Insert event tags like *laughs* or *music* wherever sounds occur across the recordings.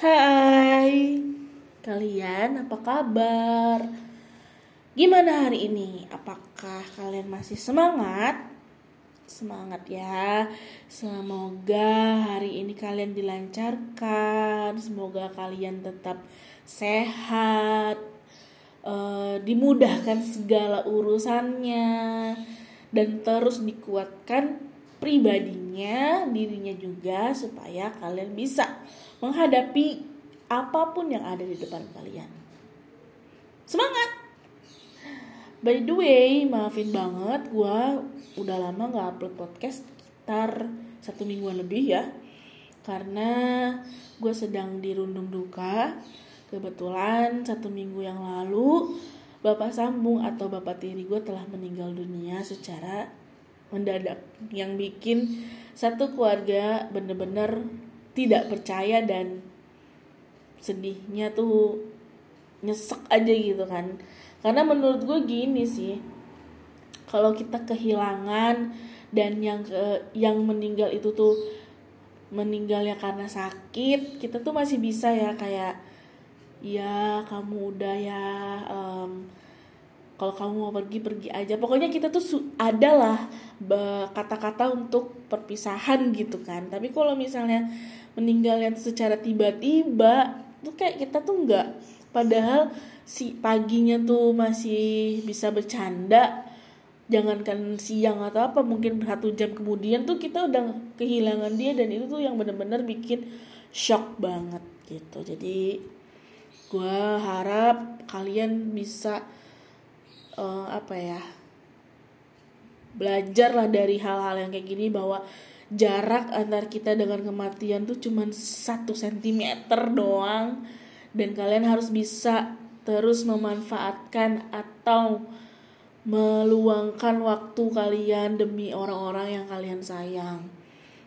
Hai, kalian apa kabar? Gimana hari ini? Apakah kalian masih semangat? Semangat ya. Semoga hari ini kalian dilancarkan. Semoga kalian tetap sehat. Uh, dimudahkan segala urusannya dan terus dikuatkan pribadinya, dirinya juga supaya kalian bisa menghadapi apa pun yang ada di depan kalian. Semangat! By the way, maafin banget gue udah lama gak upload podcast sekitar satu mingguan lebih ya. Karena gue sedang dirundung duka. Kebetulan satu minggu yang lalu Bapak Sambung atau Bapak Tiri gue telah meninggal dunia secara mendadak yang bikin satu keluarga bener-bener tidak percaya dan sedihnya tuh nyesek aja gitu kan. Karena menurut gue gini sih kalau kita kehilangan dan yang ke yang meninggal itu tuh meninggalnya karena sakit kita tuh masih bisa ya kayak ya kamu udah ya um, kalau kamu mau pergi pergi aja. Pokoknya kita tuh adalah kata-kata untuk perpisahan gitu kan. Tapi kalau misalnya meninggalnya secara tiba-tiba tuh kayak kita tuh nggak padahal si paginya tuh masih bisa bercanda jangankan siang atau apa mungkin satu jam kemudian tuh kita udah kehilangan dia dan itu tuh yang bener-bener bikin shock banget gitu. Jadi gue harap kalian bisa uh, apa ya belajarlah dari hal-hal yang kayak gini bahwa jarak antar kita dengan kematian tuh cuman satu sentimeter doang dan kalian harus bisa terus memanfaatkan atau meluangkan waktu kalian demi orang-orang yang kalian sayang.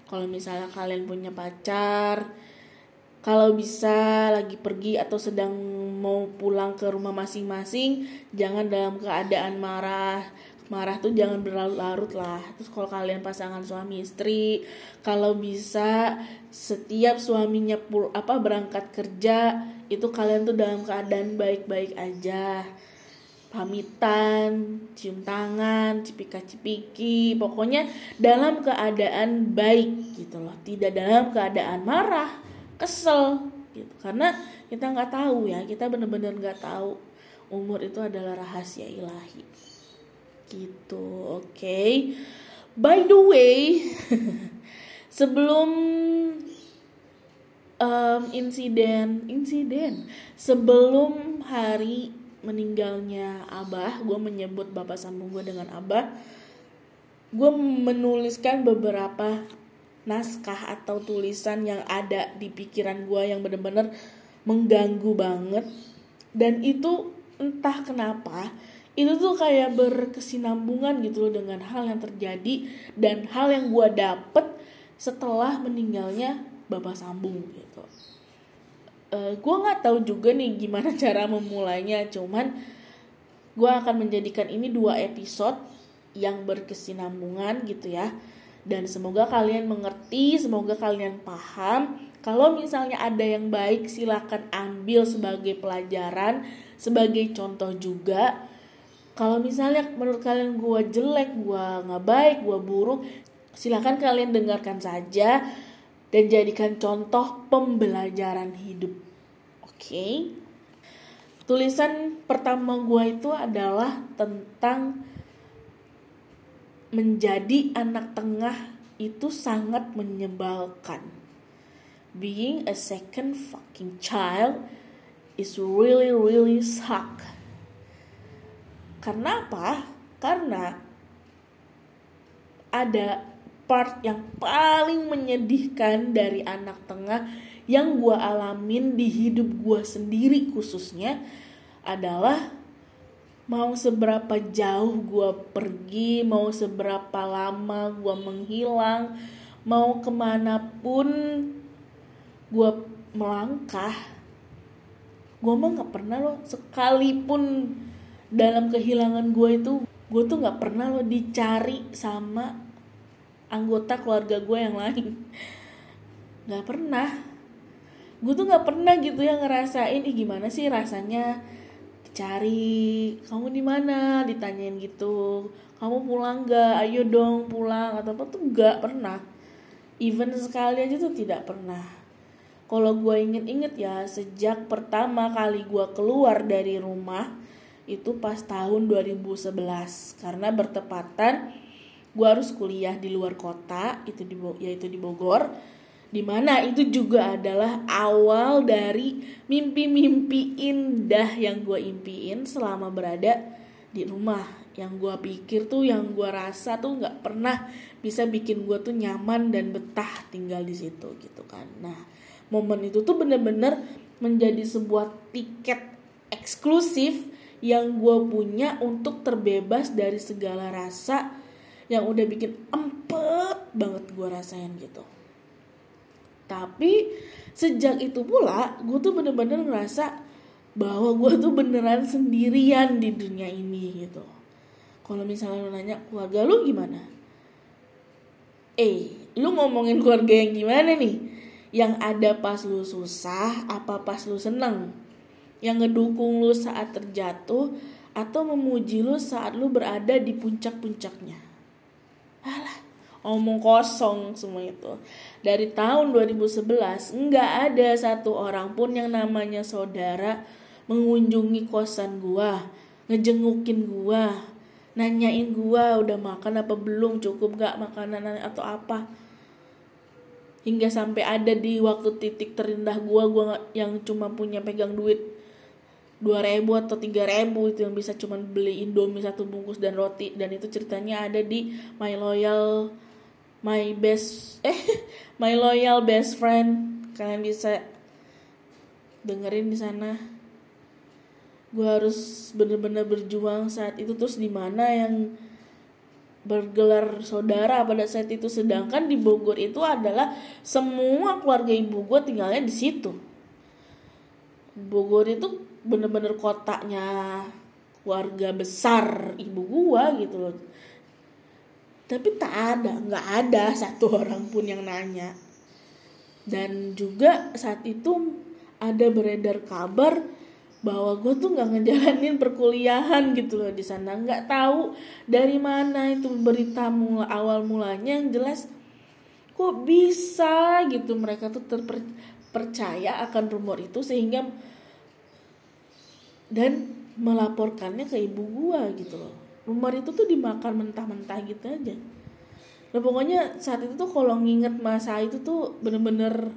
Kalau misalnya kalian punya pacar, kalau bisa lagi pergi atau sedang mau pulang ke rumah masing-masing, jangan dalam keadaan marah, marah tuh jangan berlarut-larut lah. Terus kalau kalian pasangan suami istri kalau bisa setiap suaminya pul apa berangkat kerja itu kalian tuh dalam keadaan baik-baik aja. Pamitan, cium tangan, cipika-cipiki, pokoknya dalam keadaan baik gitu loh, tidak dalam keadaan marah, kesel gitu. Karena kita nggak tahu ya, kita bener-bener nggak tahu umur itu adalah rahasia ilahi gitu oke okay? by the way *laughs* sebelum um, insiden insiden sebelum hari meninggalnya abah gue menyebut bapak sambung gue dengan abah gue menuliskan beberapa naskah atau tulisan yang ada di pikiran gue yang bener-bener mengganggu banget dan itu entah kenapa itu tuh kayak berkesinambungan gitu loh dengan hal yang terjadi dan hal yang gue dapet setelah meninggalnya bapak sambung gitu. Uh, eh, gue nggak tahu juga nih gimana *laughs* cara memulainya cuman gue akan menjadikan ini dua episode yang berkesinambungan gitu ya. Dan semoga kalian mengerti semoga kalian paham. Kalau misalnya ada yang baik silahkan ambil sebagai pelajaran sebagai contoh juga kalau misalnya menurut kalian gue jelek gue nggak baik gue buruk silahkan kalian dengarkan saja dan jadikan contoh pembelajaran hidup. Oke? Okay? tulisan pertama gue itu adalah tentang menjadi anak tengah itu sangat menyebalkan. Being a second fucking child is really really suck karena apa? Karena ada part yang paling menyedihkan dari anak tengah yang gue alamin di hidup gue sendiri khususnya adalah mau seberapa jauh gue pergi, mau seberapa lama gue menghilang, mau ke mana pun gue melangkah, gue mah nggak pernah loh sekalipun dalam kehilangan gue itu gue tuh nggak pernah loh dicari sama anggota keluarga gue yang lain. *laughs* Nggak pernah. Gue tuh nggak pernah gitu ya ngerasain ih gimana sih rasanya dicari? Kamu di mana? Ditanyain gitu. Kamu pulang gak ayo dong pulang. Atau apa tuh nggak pernah. Even sekali aja tuh tidak pernah. Kalau gue inget-inget ya sejak pertama kali gue keluar dari rumah itu pas tahun 2011 karena bertepatan gue harus kuliah di luar kota itu di yaitu di Bogor di mana itu juga adalah awal dari mimpi-mimpi indah yang gue impiin selama berada di rumah. Yang gue pikir tuh yang gue rasa tuh nggak pernah bisa bikin gue tuh nyaman dan betah tinggal di situ gitu kan. Nah momen itu tuh bener-bener menjadi sebuah tiket eksklusif yang gue punya untuk terbebas dari segala rasa yang udah bikin empet banget gue rasain gitu. Tapi sejak itu pula gue tuh bener-bener ngerasa bahwa gue tuh beneran sendirian di dunia ini gitu. Kalau misalnya lu nanya keluarga lu gimana? Eh lu ngomongin keluarga yang gimana nih? Yang ada pas lu susah apa pas lu seneng yang ngedukung lu saat terjatuh atau memuji lu saat lu berada di puncak-puncaknya. Alah omong kosong semua itu. Dari tahun 2011 nggak ada satu orang pun yang namanya saudara mengunjungi kosan gua ngejengukin gua nanyain gua udah makan apa belum? Cukup gak makanan atau apa? Hingga sampai ada di waktu titik terendah gua gua yang cuma punya pegang duit dua ribu atau tiga ribu itu yang bisa cuma beli indomie satu bungkus dan roti. Dan itu ceritanya ada di my loyal my best eh *laughs* my loyal best friend. Kalian bisa dengerin di sana. Gue harus bener-bener berjuang saat itu. Terus di mana yang bergelar saudara pada saat itu. Sedangkan di Bogor itu adalah semua keluarga ibu gue tinggalnya di situ Bogor itu bener-bener kotaknya keluarga besar ibu gua gitu loh. Tapi tak ada nggak ada satu *laughs* orang pun yang nanya. Dan juga saat itu ada beredar kabar bahwa gue tuh nggak ngejalanin perkuliahan gitu loh di sana. Nggak tahu dari mana itu berita mula awal mulanya yang jelas kok bisa gitu mereka tuh terpercaya akan rumor itu sehingga dan melaporkannya ke ibu gua gitu loh. Rumor itu tuh dimakan mentah-mentah gitu aja. Nah pokoknya saat itu tuh kalau nginget masa itu tuh bener-bener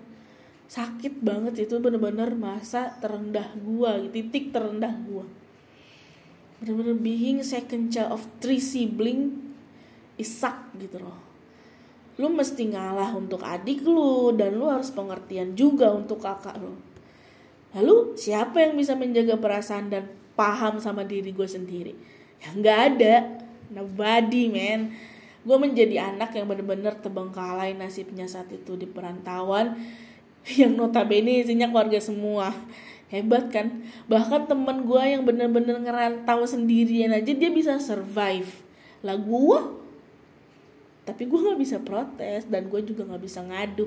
sakit banget itu bener-bener masa terendah gua titik terendah gua. Bener-bener being second child of three sibling isak gitu loh lu mesti ngalah untuk adik lu dan lu harus pengertian juga untuk kakak lu Lalu siapa yang bisa menjaga perasaan dan paham sama diri gue sendiri? Ya nggak ada. Nobody man. Gue menjadi anak yang bener-bener tebengkalai nasibnya saat itu di perantauan *laughs* yang notabene isinya keluarga semua. Hebat kan? Bahkan temen gue yang bener-bener ngerantau sendirian aja dia bisa survive. Lah gue tapi gue nggak bisa protes dan gue juga nggak bisa ngadu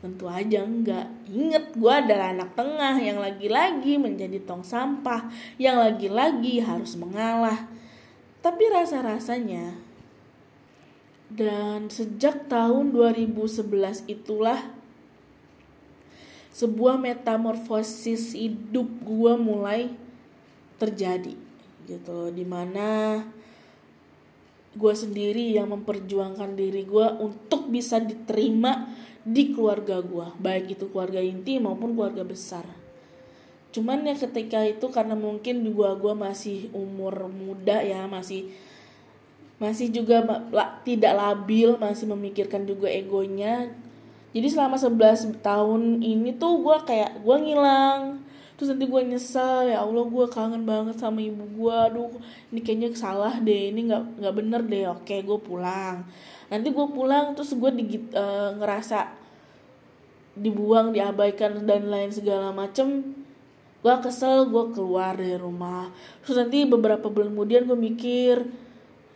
Tentu aja enggak. Ingat gue adalah anak tengah yang lagi-lagi menjadi tong sampah, yang lagi-lagi harus mengalah. Tapi rasa-rasanya dan sejak tahun 2011 itulah sebuah metamorfosis hidup gue mulai terjadi gitu loh di mana gue sendiri yang memperjuangkan diri gue untuk bisa diterima di keluarga gue baik itu keluarga inti maupun keluarga besar. Cuman ya ketika itu karena mungkin gue gua masih umur muda ya masih masih juga tidak labil masih memikirkan juga egonya. Jadi selama 11 tahun ini tuh gue kayak gue ngilang terus nanti gue nyesel ya allah gue kangen banget sama ibu gue aduh ini kayaknya salah deh ini nggak nggak bener deh. Oke gue pulang. Nanti gue pulang terus gue uh, ngerasa dibuang diabaikan dan lain segala macem. Gue kesel gue keluar dari rumah. Terus nanti beberapa bulan kemudian gue mikir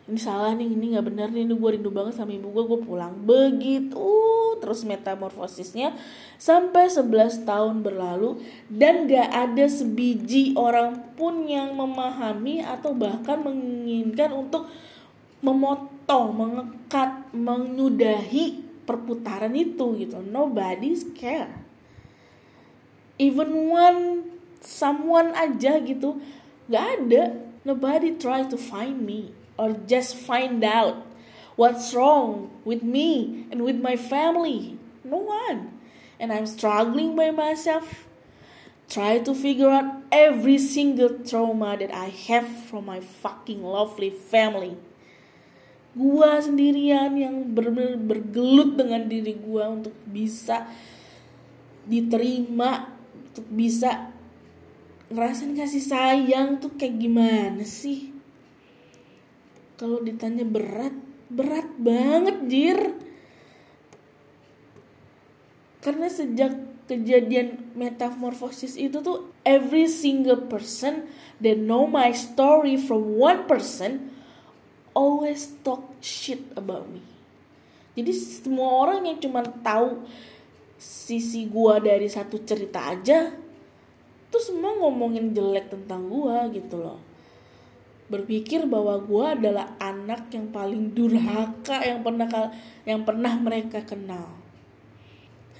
ini salah nih ini nggak benar nih ini gue rindu banget sama ibu gue gue pulang begitu terus metamorfosisnya sampai 11 tahun berlalu dan gak ada sebiji orang pun yang memahami atau bahkan menginginkan untuk memotong, mengekat, menyudahi perputaran itu gitu. Nobody care. Even one someone aja gitu, gak ada. Nobody try to find me or just find out what's wrong with me and with my family. No one. And I'm struggling by myself. Try to figure out every single trauma that I have from my fucking lovely family. Gua sendirian yang ber bergelut dengan diri gua untuk bisa diterima, untuk bisa ngerasain kasih sayang tuh kayak gimana sih? Kalau ditanya berat berat banget jir. Karena sejak kejadian metamorfosis itu tuh every single person that know my story from one person always talk shit about me. Jadi semua orang yang cuma tahu sisi gua dari satu cerita aja tuh semua ngomongin jelek tentang gua gitu loh berpikir bahwa gue adalah anak yang paling durhaka yang pernah yang pernah mereka kenal.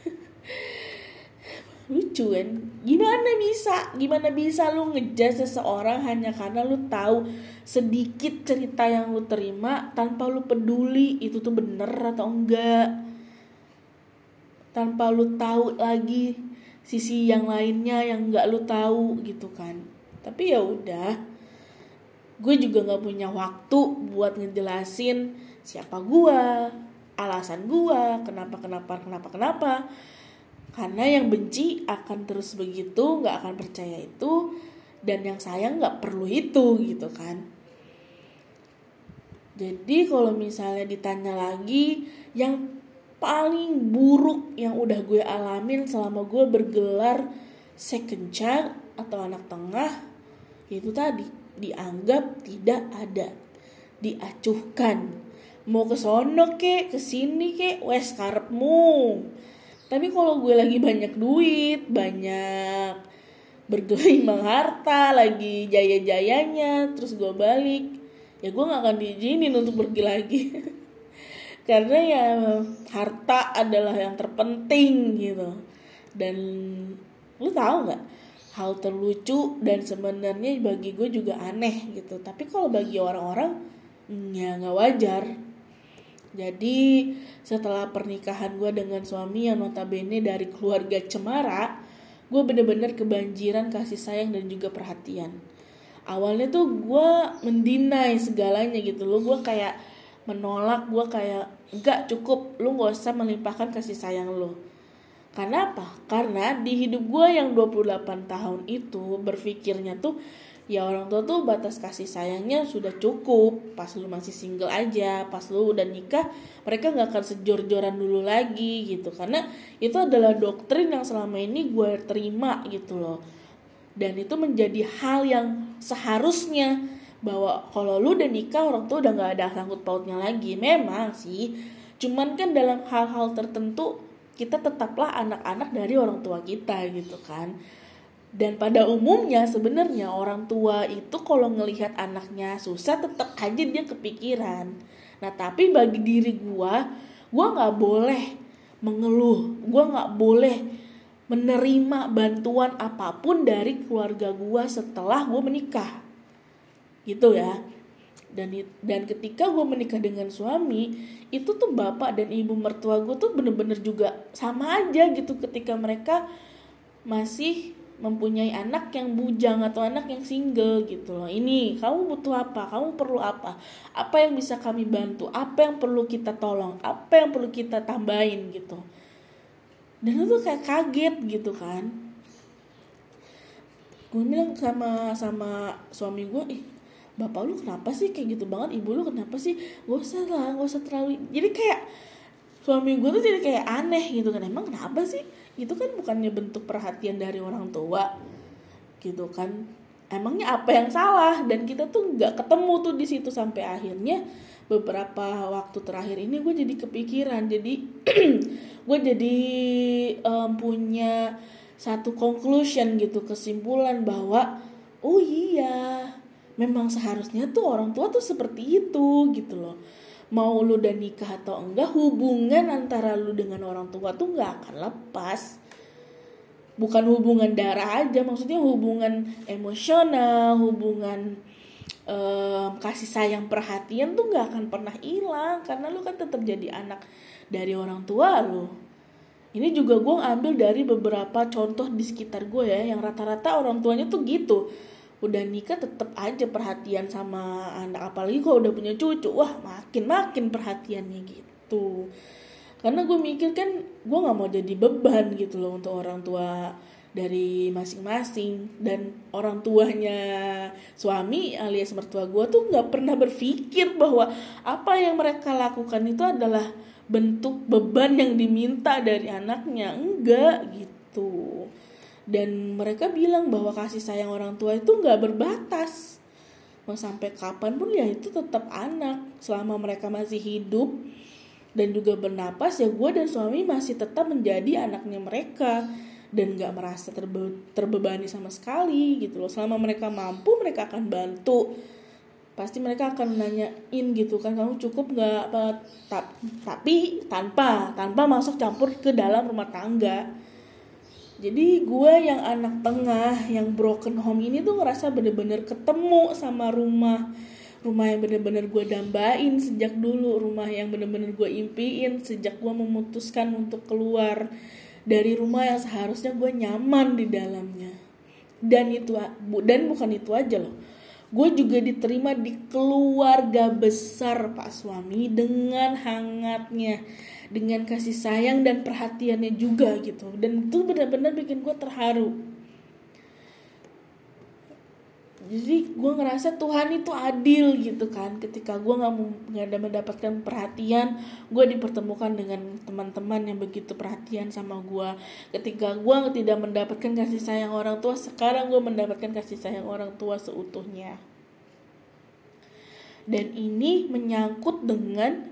*laughs* Lucu kan? Gimana bisa? Gimana bisa lu ngejudge seseorang hanya karena lu tahu sedikit cerita yang lu terima tanpa lu peduli itu tuh bener atau enggak? Tanpa lu tahu lagi sisi yang lainnya yang enggak lu tahu gitu kan? Tapi ya udah gue juga gak punya waktu buat ngejelasin siapa gue alasan gue kenapa kenapa kenapa kenapa. Karena yang benci akan terus begitu nggak akan percaya itu dan yang sayang nggak perlu itu gitu kan. Jadi kalau misalnya ditanya lagi yang paling buruk yang udah gue alamin selama gue bergelar second child atau anak tengah itu tadi dianggap tidak ada diacuhkan. Mau ke sono ke ke sini ke wes karepmu tapi kalau gue lagi banyak duit banyak bergelimang harta lagi jaya-jayanya terus gue balik ya gue gak akan diizinin untuk pergi lagi. *laughs* Karena ya harta adalah yang terpenting gitu. Dan lu tahu nggak hal terlucu dan sebenarnya bagi gue juga aneh gitu. Tapi kalau bagi orang-orang ya nggak wajar. Jadi setelah pernikahan gue dengan suami yang notabene dari keluarga cemara gue bener-bener kebanjiran kasih sayang dan juga perhatian. Awalnya tuh gue mendinai segalanya gitu loh. Gue kayak menolak gue kayak nggak cukup. Lu nggak usah melimpahkan kasih sayang lo karena apa? Karena di hidup gue yang 28 tahun itu berpikirnya tuh ya orang tua tuh batas kasih sayangnya sudah cukup. Pas lu masih single aja pas lu udah nikah mereka nggak akan sejor-joran dulu lagi gitu. Karena itu adalah doktrin yang selama ini gue terima gitu loh. Dan itu menjadi hal yang seharusnya bahwa kalau lu udah nikah orang tua udah nggak ada sangkut pautnya lagi. Memang sih cuman kan dalam hal-hal tertentu kita tetaplah anak-anak dari orang tua kita gitu kan. Dan pada umumnya sebenarnya orang tua itu kalau ngelihat anaknya susah tetap aja dia kepikiran. Nah tapi bagi diri gue gue nggak boleh mengeluh. Gue nggak boleh menerima bantuan apa pun dari keluarga gue setelah gue menikah. Gitu ya dan dan ketika gue menikah dengan suami itu tuh bapak dan ibu mertua gue tuh bener-bener juga sama aja gitu ketika mereka masih mempunyai anak yang bujang atau anak yang single gitu loh. Ini kamu butuh apa? Kamu perlu apa? Apa yang bisa kami bantu? Apa yang perlu kita tolong? Apa yang perlu kita tambahin gitu? Dan itu kayak kaget gitu kan. Gue bilang sama sama suami gue ih bapak lu kenapa sih? Kayak gitu banget ibu lu kenapa sih? Gak usah lah gak usah terlalu jadi kayak suami gue tuh jadi kayak aneh gitu kan emang kenapa sih? Itu kan bukannya bentuk perhatian dari orang tua gitu kan. Emangnya apa yang salah? Dan kita tuh nggak ketemu tuh di situ sampai akhirnya beberapa waktu terakhir ini gue jadi kepikiran. Jadi *clears throat* gue jadi um, punya satu conclusion gitu kesimpulan bahwa oh iya memang seharusnya tuh orang tua tuh seperti itu gitu loh. Mau lu udah nikah atau enggak hubungan antara lu dengan orang tua tuh nggak akan lepas. Bukan hubungan darah aja maksudnya hubungan emosional hubungan um, kasih sayang perhatian tuh nggak akan pernah hilang karena lu kan tetap jadi anak dari orang tua lu. Ini juga gue ambil dari beberapa contoh di sekitar gue ya yang rata-rata orang tuanya tuh gitu udah nikah tetap aja perhatian sama anak apalagi kalau udah punya cucu. Wah makin makin perhatiannya gitu. Karena gue mikir kan gue nggak mau jadi beban gitu loh untuk orang tua dari masing-masing. Dan orang tuanya suami alias mertua gue tuh nggak pernah berpikir bahwa apa yang mereka lakukan itu adalah bentuk beban yang diminta dari anaknya. Enggak gitu dan mereka bilang bahwa kasih sayang orang tua itu nggak berbatas. Mau sampai kapan pun ya itu tetap anak. Selama mereka masih hidup dan juga bernapas ya gue dan suami masih tetap menjadi anaknya mereka. Dan nggak merasa terbe terbebani sama sekali gitu loh. Selama mereka mampu mereka akan bantu. Pasti mereka akan nanyain gitu kan kamu cukup nggak tapi tanpa tanpa masuk campur ke dalam rumah tangga jadi gue yang anak tengah yang broken home ini tuh ngerasa bener-bener ketemu sama rumah. Rumah yang bener-bener gue dambain sejak dulu. Rumah yang bener-bener gue impiin sejak gue memutuskan untuk keluar dari rumah yang seharusnya gue nyaman di dalamnya. Dan itu dan bukan itu aja loh gue juga diterima di keluarga besar pak suami dengan hangatnya dengan kasih sayang dan perhatiannya juga gitu. Dan itu benar-benar bikin gue terharu jadi gue ngerasa Tuhan itu adil gitu kan. Ketika gue nggak ada mendapatkan perhatian gue dipertemukan dengan teman-teman yang begitu perhatian sama gue ketika gue tidak mendapatkan kasih sayang orang tua sekarang gue mendapatkan kasih sayang orang tua seutuhnya. Dan ini menyangkut dengan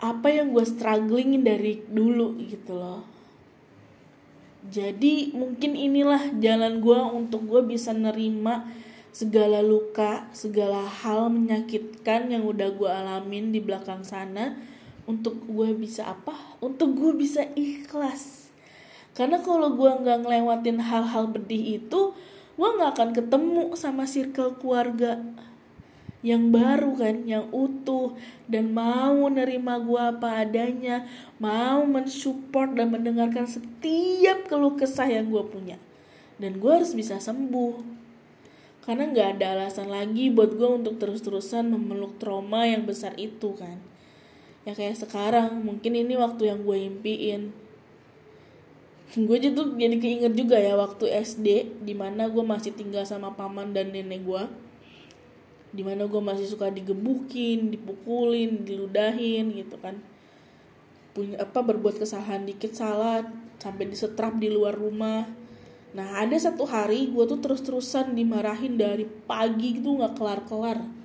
apa yang gue struggling dari dulu gitu loh jadi mungkin inilah jalan gue untuk gue bisa nerima segala luka segala hal menyakitkan yang udah gue alamin di belakang sana untuk gue bisa apa? Untuk gue bisa ikhlas. Karena kalau gue nggak ngelewatin hal-hal pedih itu gue nggak akan ketemu sama circle keluarga yang baru kan, yang utuh dan mau nerima gua apa adanya, mau mensupport dan mendengarkan setiap keluh kesah yang gua punya. Dan gua harus bisa sembuh. Karena nggak ada alasan lagi buat gua untuk terus-terusan memeluk trauma yang besar itu kan. Ya kayak sekarang, mungkin ini waktu yang gue impiin. *laughs* Gue jadi jadi keinget juga ya waktu SD, di mana gue masih tinggal sama paman dan nenek gue di mana gue masih suka digebukin dipukulin diludahin gitu kan. Punya apa berbuat kesalahan dikit salah sampai disetrap di luar rumah. Nah ada satu hari gue tuh terus terusan dimarahin dari pagi gitu nggak kelar kelar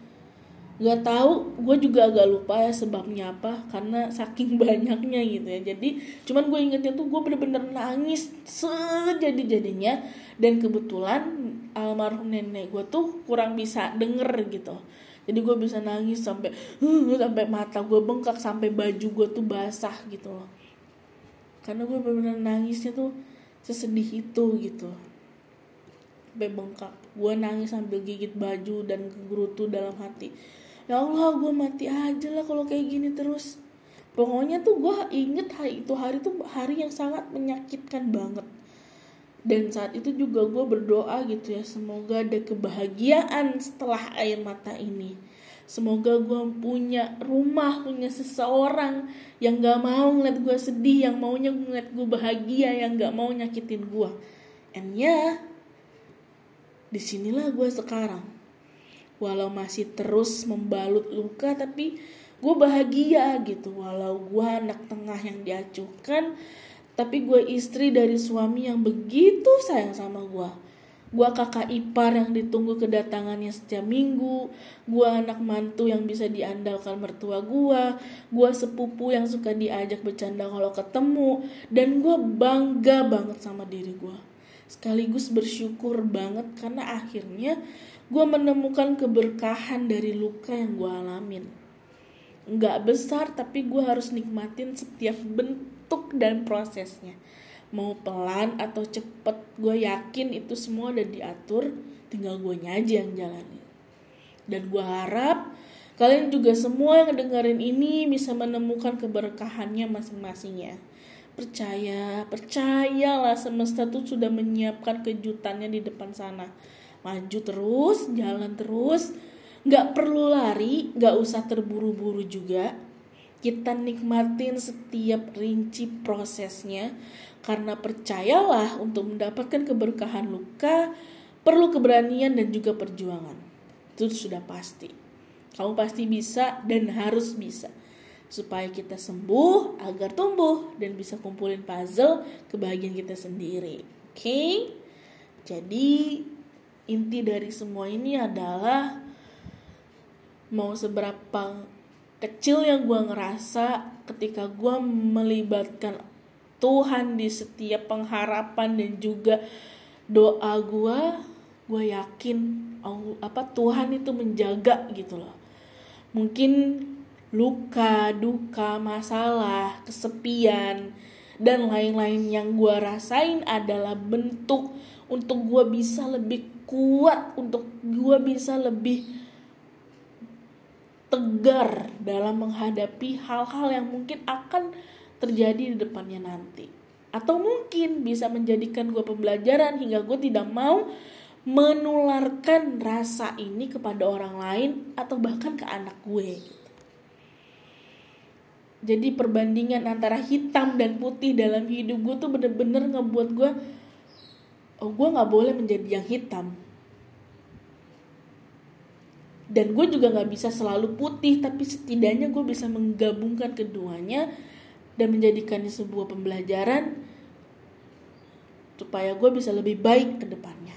nggak tahu gue juga agak lupa ya sebabnya apa karena saking *laughs* banyaknya gitu ya. Jadi cuman gue ingetnya tuh gue bener-bener nangis sejadi jadinya dan kebetulan almarhum nenek gue tuh kurang bisa denger gitu. Jadi gue bisa nangis sampai uh, sampai mata gue bengkak sampai baju gue tuh basah gitu loh. Karena gue bener-bener nangisnya tuh sesedih itu gitu. Sampai bengkak. Gue nangis sambil gigit baju dan kegerutu dalam hati ya Allah gue mati aja lah kalau kayak gini terus. Pokoknya tuh gue inget hari itu hari tuh hari yang sangat menyakitkan banget. Dan saat itu juga gue berdoa gitu ya semoga ada kebahagiaan setelah air mata ini. Semoga gue punya rumah punya seseorang yang gak mau ngeliat gue sedih yang maunya ngeliat gue bahagia yang gak mau nyakitin gue and ya yeah, di sinilah gue sekarang walau masih terus membalut luka tapi gue bahagia gitu walau gue anak tengah yang diacuhkan tapi gue istri dari suami yang begitu sayang sama gue. Gue kakak ipar yang ditunggu kedatangannya setiap minggu. Gue anak mantu yang bisa diandalkan mertua gue. Gue sepupu yang suka diajak bercanda kalau ketemu. Dan gue bangga banget sama diri gue. Sekaligus bersyukur banget karena akhirnya gue menemukan keberkahan dari luka yang gue alamin. Nggak besar tapi gue harus nikmatin setiap bentuk dan prosesnya. Mau pelan atau cepet gue yakin itu semua udah diatur tinggal gue aja yang jalanin. Dan gue harap kalian juga semua yang dengerin ini bisa menemukan keberkahannya masing-masing ya. Percaya percayalah semesta tuh sudah menyiapkan kejutannya di depan sana maju terus jalan terus nggak perlu lari nggak usah terburu-buru juga kita nikmatin setiap rinci prosesnya karena percayalah untuk mendapatkan keberkahan luka perlu keberanian dan juga perjuangan. Itu sudah pasti. Kamu pasti bisa dan harus bisa supaya kita sembuh agar tumbuh dan bisa kumpulin puzzle kebahagiaan kita sendiri. Oke? Okay? Jadi inti dari semua ini adalah mau seberapa kecil yang gue ngerasa ketika gue melibatkan Tuhan di setiap pengharapan dan juga doa gue gue yakin apa Tuhan itu menjaga gitu loh. Mungkin luka duka masalah kesepian dan lain-lain yang gue rasain adalah bentuk untuk gue bisa lebih kuat untuk gue bisa lebih tegar dalam menghadapi hal-hal yang mungkin akan terjadi di depannya nanti. Atau mungkin bisa menjadikan gue pembelajaran hingga gue tidak mau menularkan rasa ini kepada orang lain atau bahkan ke anak gue. Jadi perbandingan antara hitam dan putih dalam hidup gue tuh bener-bener ngebuat gue, oh gue gak boleh menjadi yang hitam, dan gue juga nggak bisa selalu putih tapi setidaknya gue bisa menggabungkan keduanya dan menjadikannya sebuah pembelajaran supaya gue bisa lebih baik ke depannya